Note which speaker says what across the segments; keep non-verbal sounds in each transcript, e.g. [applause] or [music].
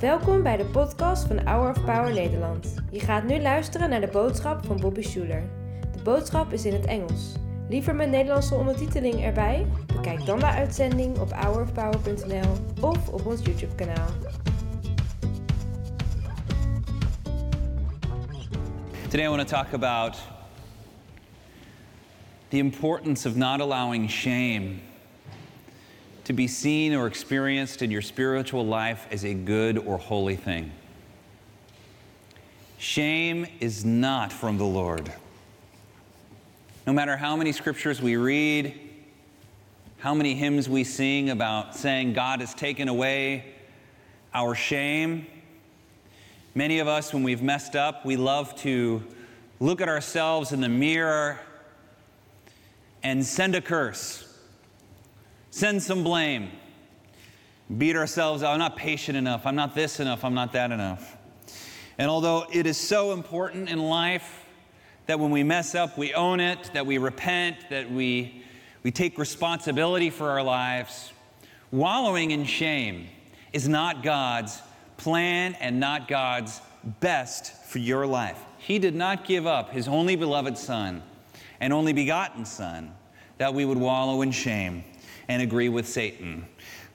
Speaker 1: Welkom bij de podcast van Hour of Power Nederland. Je gaat nu luisteren naar de boodschap van Bobby Schuler. De boodschap is in het Engels. Liever met Nederlandse ondertiteling erbij? Bekijk dan de uitzending op hourofpower.nl of op ons YouTube kanaal.
Speaker 2: Today I want to talk about the importance of not allowing shame to be seen or experienced in your spiritual life as a good or holy thing. Shame is not from the Lord. No matter how many scriptures we read, how many hymns we sing about saying God has taken away our shame, many of us, when we've messed up, we love to look at ourselves in the mirror and send a curse send some blame, beat ourselves I'm not patient enough. I'm not this enough. I'm not that enough. And although it is so important in life that when we mess up, we own it, that we repent, that we, we take responsibility for our lives, wallowing in shame is not God's plan and not God's best for your life. He did not give up his only beloved Son and only begotten Son that we would wallow in shame and agree with Satan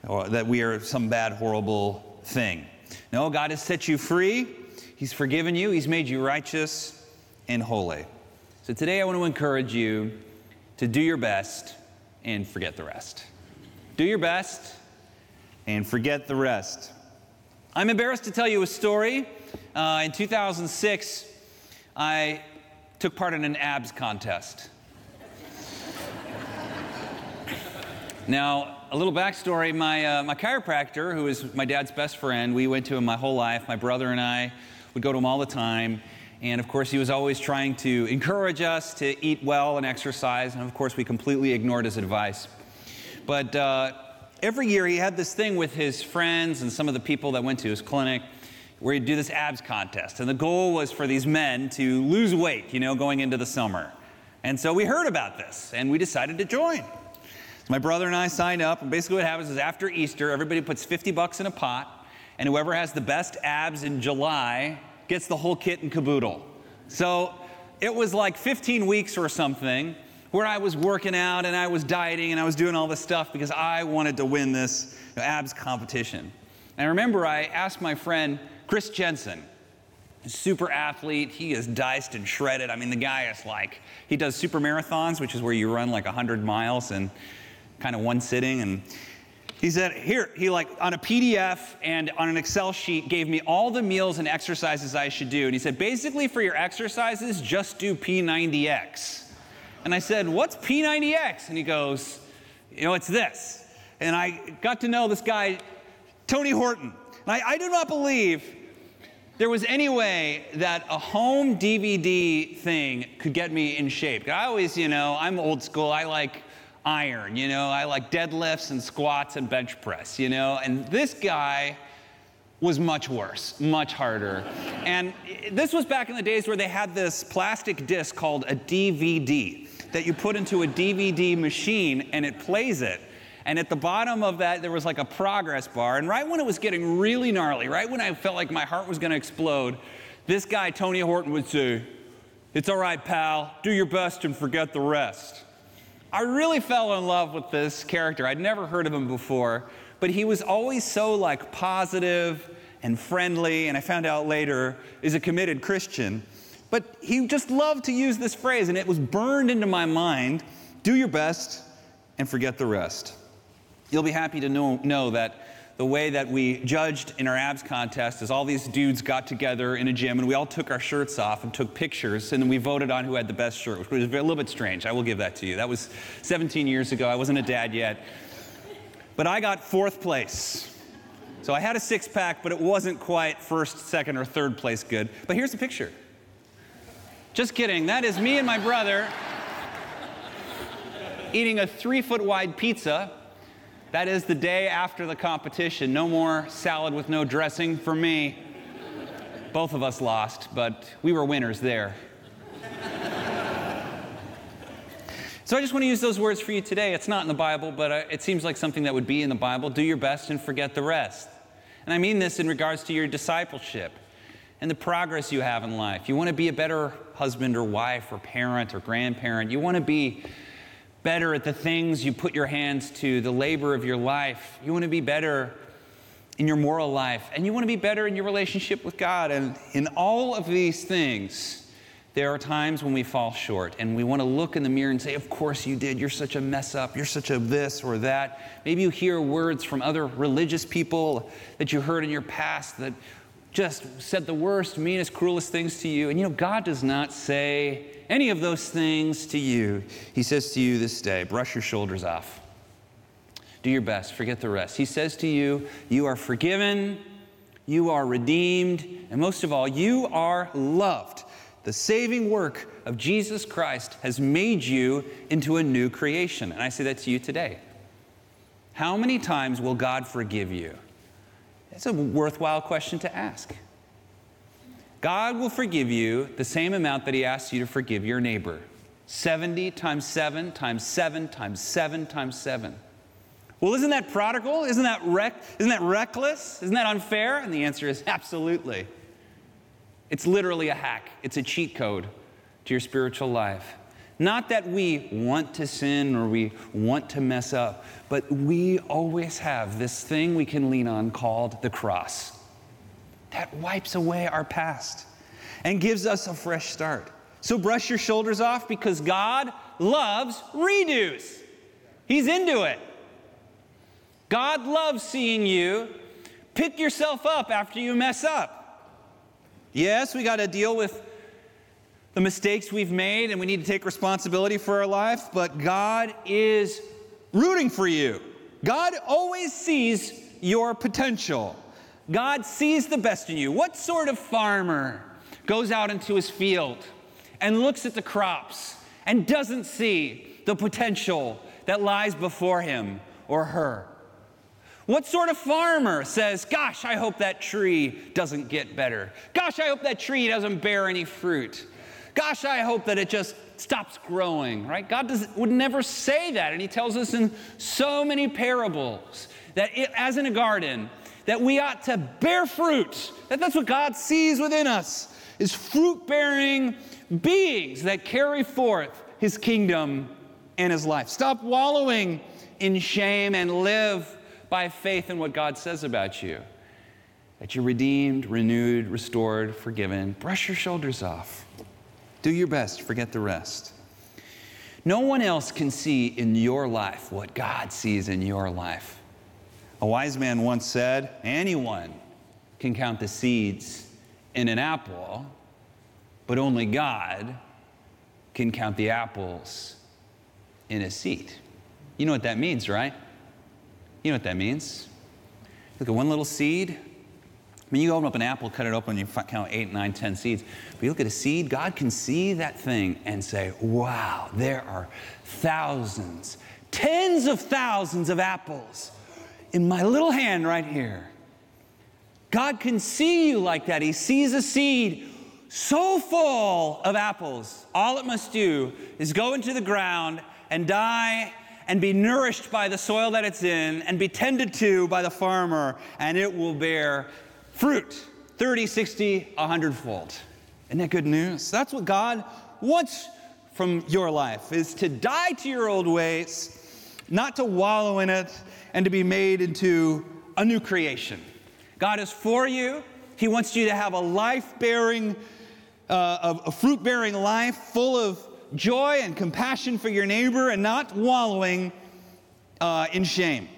Speaker 2: or that we are some bad, horrible thing. No, God has set you free. He's forgiven you. He's made you righteous and holy. So today I want to encourage you to do your best and forget the rest. Do your best and forget the rest. I'm embarrassed to tell you a story. Uh, in 2006, I took part in an abs contest. Now, a little backstory my, uh, my chiropractor, who is my dad's best friend, we went to him my whole life. My brother and I would go to him all the time. And of course, he was always trying to encourage us to eat well and exercise. And of course, we completely ignored his advice. But uh, every year, he had this thing with his friends and some of the people that went to his clinic where he'd do this abs contest. And the goal was for these men to lose weight, you know, going into the summer. And so we heard about this and we decided to join. My brother and I signed up, and basically what happens is after Easter, everybody puts 50 bucks in a pot, and whoever has the best abs in July gets the whole kit and caboodle. So it was like 15 weeks or something where I was working out and I was dieting and I was doing all this stuff because I wanted to win this abs competition. And I remember I asked my friend Chris Jensen, super athlete. He is diced and shredded. I mean, the guy is like, he does super marathons, which is where you run like 100 miles. And kind of one sitting. And he said, Here, he like on a PDF and on an Excel sheet gave me all the meals and exercises I should do. And he said, Basically, for your exercises, just do P90X. And I said, What's P90X? And he goes, You know, it's this. And I got to know this guy, Tony Horton. And I, I do not believe there was any way that a home DVD thing could get me in shape. I always, you know, I'm old school. I like iron, you know, I like deadlifts and squats and bench press, you know, and this guy was much worse, much harder. and this was back in the days where they had this plastic disc called a DVD that you put into a DVD machine and it plays it. And at the bottom of that, there was like a progress bar. And right when it was getting really gnarly, right when I felt like my heart was going to explode, this guy, Tony Horton, would say, It's all right, pal. Do your best and forget the rest. I really fell in love with this character. I'd never heard of him before, but he was always so like positive and friendly, and I found out later is a committed Christian. But he just loved to use this phrase, and it was burned into my mind do your best and forget the rest. You'll be happy to know, know that the way that we judged in our abs contest is all these dudes got together in a gym and we all took our shirts off and took pictures and then we voted on who had the best shirt, which was a little bit strange. I will give that to you. That was 17 years ago. I wasn't a dad yet. But I got fourth place. So I had a six pack, but it wasn't quite first, second, or third place good. But here's the picture. Just kidding. That is me and my brother eating a three foot wide pizza that is the day after the competition. No more salad with no dressing for me. Both of us lost, but we were winners there. So I just want to use those words for you today. It's not in the Bible, but uh, it seems like something that would be in the Bible. Do your best and forget the rest. And I mean this in regards to your discipleship and the progress you have in life. You want to be a better husband or wife or parent or grandparent. You want to be better at the things you put your hands to, the labor of your life. You want to be better in your moral life, and you want to be better in your relationship with God. And in all of these things, there are times when we fall short and we want to look in the mirror and say, Of course you did. You're such a mess up. You're such a this or that. Maybe you hear words from other religious people that you heard in your past that just said the worst, meanest, cruelest things to you. And you know, God does not say any of those things to you. He says to you this day, brush your shoulders off. Do your best, forget the rest. He says to you, You are forgiven, you are redeemed, and most of all, you are loved. The saving work of Jesus Christ has made you into a new creation. And I say that to you today. How many times will God forgive you? It's a worthwhile question to ask. God will forgive you the same amount that He asks you to forgive your neighbor 70 times 7 times 7 times 7 times 7. Well, isn't that prodigal? Isn't that, rec- isn't that reckless? Isn't that unfair? And the answer is [laughs] absolutely. It's literally a hack, it's a cheat code to your spiritual life. Not that we want to sin or we want to mess up, but we always have this thing we can lean on called the cross that wipes away our past and gives us a fresh start. So brush your shoulders off because God loves redos. He's into it. God loves seeing you pick yourself up after you mess up. Yes, we got to deal with the mistakes we've made and we need to take responsibility for our life, but God is rooting for you. God always sees your potential. God sees the best in you. What sort of farmer goes out into his field and looks at the crops and doesn't see the potential that lies before him or her? What sort of farmer says, Gosh, I hope that tree doesn't get better? Gosh, I hope that tree doesn't bear any fruit. Gosh, I hope that it just stops growing, right? God does, would never say that. And He tells us in so many parables that it, as in a garden, that we ought to bear fruit. That that's what God sees within us is fruit-bearing beings that carry forth His kingdom and His life. Stop wallowing in shame and live by faith in what God says about you. That you're redeemed, renewed, restored, forgiven. Brush your shoulders off. Do your best, forget the rest. No one else can see in your life what God sees in your life. A wise man once said, Anyone can count the seeds in an apple, but only God can count the apples in a seed. You know what that means, right? You know what that means. Look at one little seed. I mean, you open up an apple, cut it open, and you count eight, nine, ten seeds. But you look at a seed, God can see that thing and say, wow, there are thousands, tens of thousands of apples in my little hand right here. God can see you like that. He sees a seed so full of apples. All it must do is go into the ground and die and be nourished by the soil that it's in and be tended to by the farmer, and it will bear fruit 30, 60, 100 fold. Isn't that good news? That's what God wants from your life is to die to your old ways, not to wallow in it, and to be made into a new creation. God is for you. He wants you to have a life bearing, uh, a fruit bearing life full of joy and compassion for your neighbor and not wallowing uh, in shame.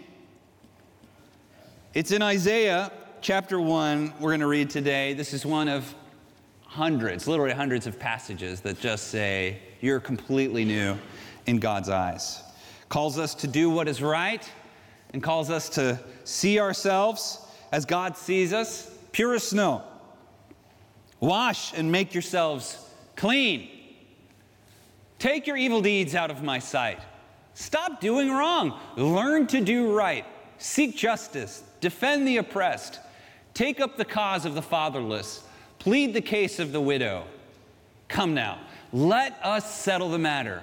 Speaker 2: It's in Isaiah chapter 1, we're going to read today. This is one of hundreds, literally hundreds of passages that just say, You're completely new in God's eyes. Calls us to do what is right and calls us to see ourselves as God sees us, pure as snow. Wash and make yourselves clean Take your evil deeds out of my sight. Stop doing wrong. Learn to do right. Seek justice. Defend the oppressed. Take up the cause of the fatherless. Plead the case of the widow. Come now, let us settle the matter.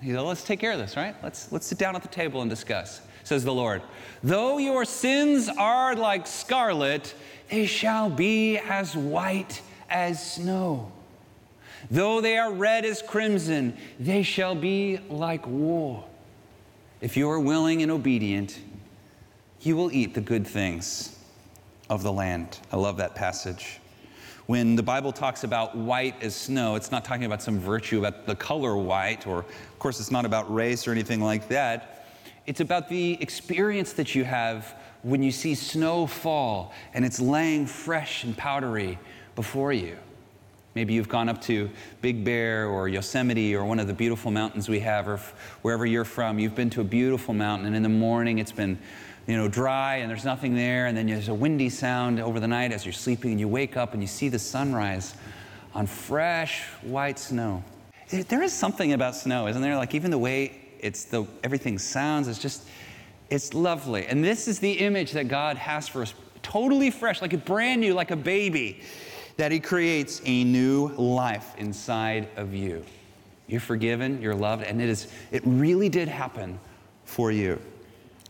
Speaker 2: He said, Let's take care of this, right? Let's, let's sit down at the table and discuss, says the Lord. Though your sins are like scarlet, they shall be as white as snow. Though they are red as crimson, they shall be like wool. If you are willing and obedient, you will eat the good things of the land. I love that passage. When the Bible talks about white as snow, it's not talking about some virtue about the color white, or of course, it's not about race or anything like that. It's about the experience that you have when you see snow fall and it's laying fresh and powdery before you. Maybe you've gone up to Big Bear or Yosemite or one of the beautiful mountains we have, or wherever you're from. You've been to a beautiful mountain, and in the morning it's been you know, dry and there's nothing there, and then there's a windy sound over the night as you're sleeping, and you wake up and you see the sunrise on fresh white snow. There is something about snow, isn't there? Like even the way it's the everything sounds, it's just it's lovely. And this is the image that God has for us, totally fresh, like a brand new, like a baby, that He creates a new life inside of you. You're forgiven, you're loved, and it is it really did happen for you.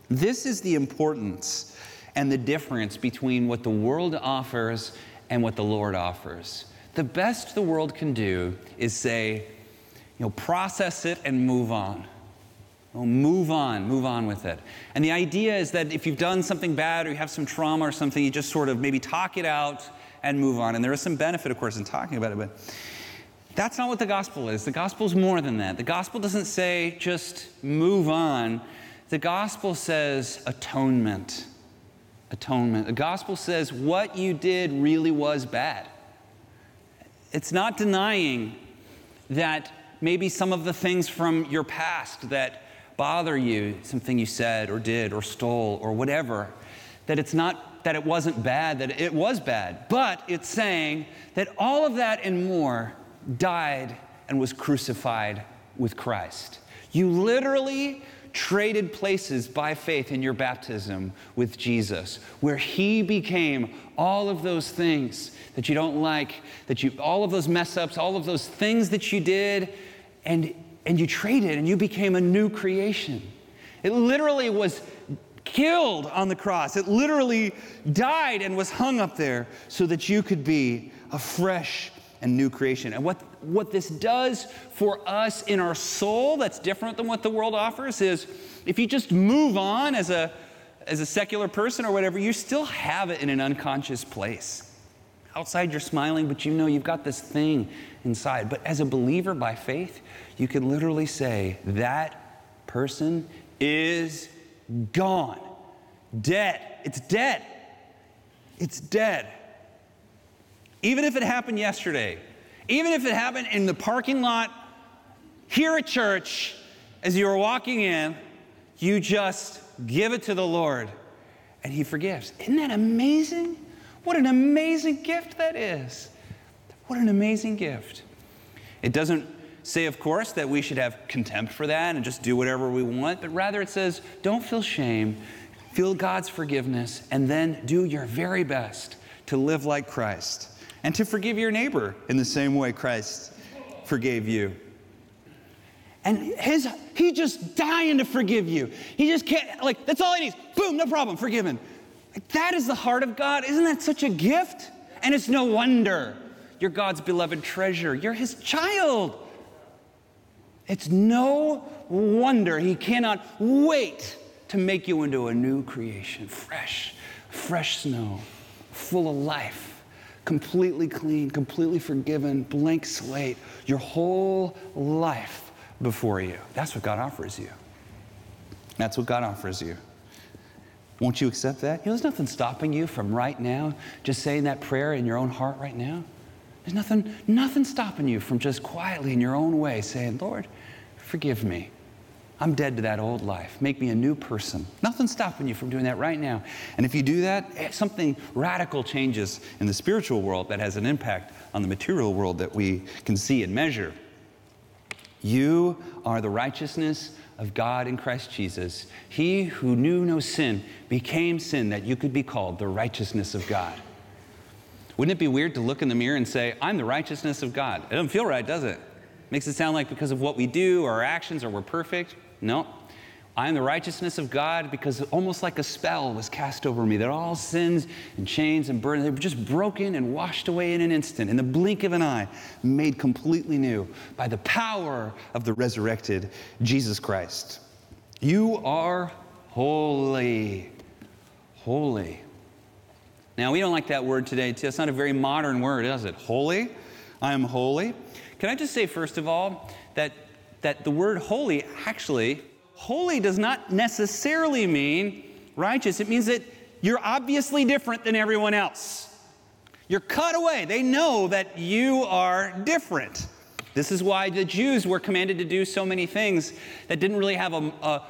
Speaker 2: This is the importance and the difference between what the world offers and what the Lord offers. The best the world can do is say, you know, process it and move on. Well, move on, move on with it. And the idea is that if you've done something bad or you have some trauma or something, you just sort of maybe talk it out and move on. And there is some benefit, of course, in talking about it, but that's not what the gospel is. The gospel is more than that. The gospel doesn't say just move on, the gospel says atonement. Atonement. The gospel says what you did really was bad. It's not denying that maybe some of the things from your past that bother you, something you said or did or stole or whatever, that it's not that it wasn't bad, that it was bad, but it's saying that all of that and more died and was crucified with Christ. You literally traded places by faith in your baptism with Jesus, where He became all of those things that you don't like, that you, all of those mess ups, all of those things that you did, and, and you traded and you became a new creation. It literally was killed on the cross. It literally died and was hung up there so that you could be a fresh and new creation. And what, what this does for us in our soul that's different than what the world offers is if you just move on as a, as a secular person or whatever, you still have it in an unconscious place. Outside, you're smiling, but you know you've got this thing inside. But as a believer by faith, you can literally say, that person is gone, dead. It's dead. It's dead. Even if it happened yesterday, even if it happened in the parking lot here at church as you were walking in, you just give it to the Lord and He forgives. Isn't that amazing? What an amazing gift that is. What an amazing gift. It doesn't say, of course, that we should have contempt for that and just do whatever we want, but rather it says, don't feel shame, feel God's forgiveness, and then do your very best to live like Christ and to forgive your neighbor in the same way Christ forgave you. And his, he just dying to forgive you. He just can't, like, that's all he needs. Boom, no problem, forgiven. Like, that is the heart of God. Isn't that such a gift? And it's no wonder you're God's beloved treasure. You're his child. It's no wonder he cannot wait to make you into a new creation, fresh, fresh snow, full of life completely clean, completely forgiven, blank slate, your whole life before you. That's what God offers you. That's what God offers you. Won't you accept that? You know, there's nothing stopping you from right now just saying that prayer in your own heart right now. There's nothing, nothing stopping you from just quietly in your own way saying, Lord, forgive me. I'm dead to that old life. Make me a new person. Nothing's stopping you from doing that right now. And if you do that, eh, something radical changes in the spiritual world that has an impact on the material world that we can see and measure. You are the righteousness of God in Christ Jesus. He who knew no sin became sin that you could be called the righteousness of God. Wouldn't it be weird to look in the mirror and say, I'm the righteousness of God? It doesn't feel right, does it? Makes it sound like because of what we do or our actions or we're perfect. No. I am the righteousness of God because almost like a spell was cast over me, that all sins and chains and burdens, they were just broken and washed away in an instant, in the blink of an eye, made completely new by the power of the resurrected Jesus Christ. You are holy. Holy. Now, we don't like that word today. It's not a very modern word, is it? Holy. I am holy. Can I just say, first of all, that, that the word holy actually, holy does not necessarily mean righteous. It means that you're obviously different than everyone else. You're cut away. They know that you are different. This is why the Jews were commanded to do so many things that didn't really have a, a,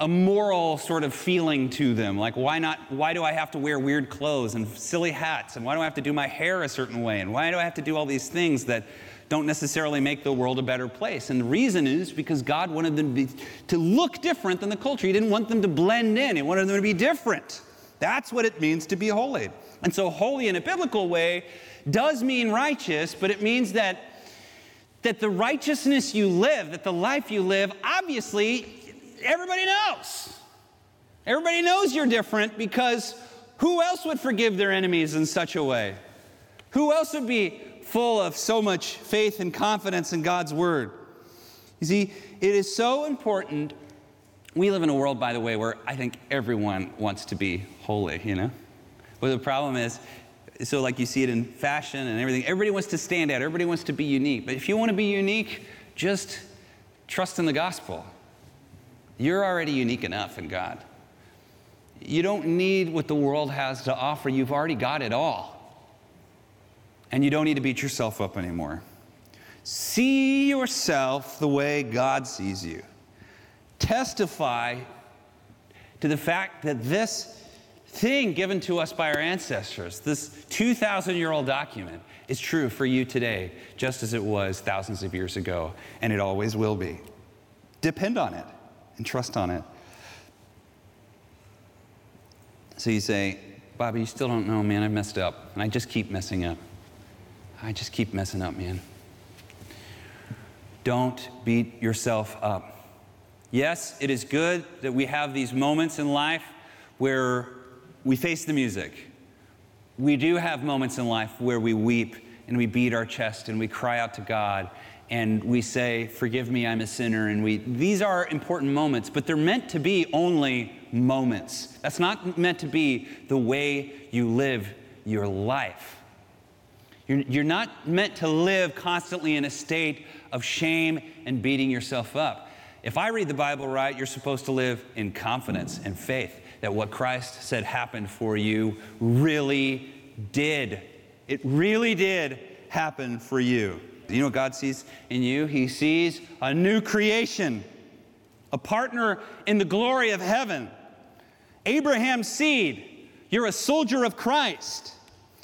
Speaker 2: a, moral sort of feeling to them. Like, why not? Why do I have to wear weird clothes and silly hats? And why do I have to do my hair a certain way? And why do I have to do all these things that don't necessarily make the world a better place. And the reason is because God wanted them to, be, to look different than the culture. He didn't want them to blend in, He wanted them to be different. That's what it means to be holy. And so, holy in a biblical way does mean righteous, but it means that, that the righteousness you live, that the life you live, obviously, everybody knows. Everybody knows you're different because who else would forgive their enemies in such a way? Who else would be full of so much faith and confidence in God's word. You see, it is so important. We live in a world, by the way, where I think everyone wants to be holy, you know? But the problem is, so like you see it in fashion and everything, everybody wants to stand out, everybody wants to be unique. But if you want to be unique, just trust in the gospel. You're already unique enough in God. You don't need what the world has to offer, you've already got it all and you don't need to beat yourself up anymore. See yourself the way God sees you. Testify to the fact that this thing given to us by our ancestors, this 2,000 year old document, is true for you today, just as it was thousands of years ago, and it always will be. Depend on it and trust on it. So you say, Bobby, you still don't know, man, I messed up, and I just keep messing up. I just keep messing up, man. Don't beat yourself up. Yes, it is good that we have these moments in life where we face the music. We do have moments in life where we weep and we beat our chest and we cry out to God and we say, Forgive me, I'm a sinner. And we, these are important moments, but they're meant to be only moments. That's not meant to be the way you live your life. You're, you're not meant to live constantly in a state of shame and beating yourself up. If I read the Bible right, you're supposed to live in confidence and faith that what Christ said happened for you really did. It really did happen for you. You know what God sees in you? He sees a new creation, a partner in the glory of heaven. Abraham's seed. You're a soldier of Christ.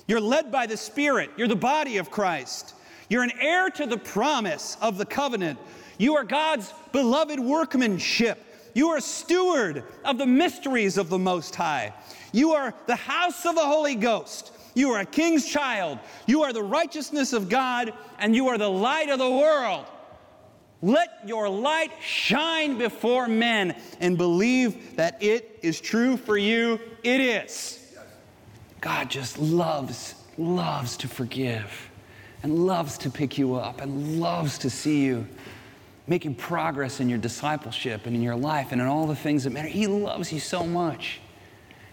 Speaker 2: You're led by the Spirit. You're the body of Christ. You're an heir to the promise of the covenant. You are God's beloved workmanship. You are a steward of the mysteries of the Most High. You are the house of the Holy Ghost. You are a king's child. You are the righteousness of God, and you are the light of the world. Let your light shine before men and believe that it is true for you. It is. God just loves, loves to forgive and loves to pick you up and loves to see you making progress in your discipleship and in your life and in all the things that matter. He loves you so much.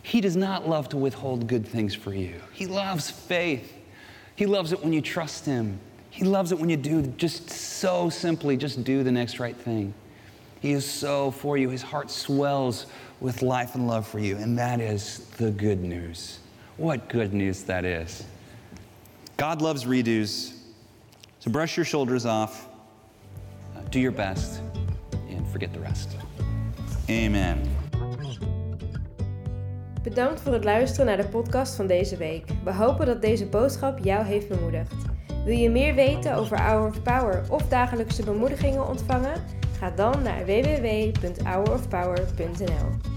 Speaker 2: He does not love to withhold good things for you. He loves faith. He loves it when you trust Him. He loves it when you do just so simply, just do the next right thing. He is so for you. His heart swells with life and love for you. And that is the good news. What good news that is. God loves redos. So brush your shoulders off, uh, do your best, and forget the rest. Amen.
Speaker 1: Bedankt voor het luisteren naar de podcast van deze week. We hopen dat deze boodschap jou heeft bemoedigd. Wil je meer weten over Hour of Power of dagelijkse bemoedigingen ontvangen? Ga dan naar www.hourofpower.nl.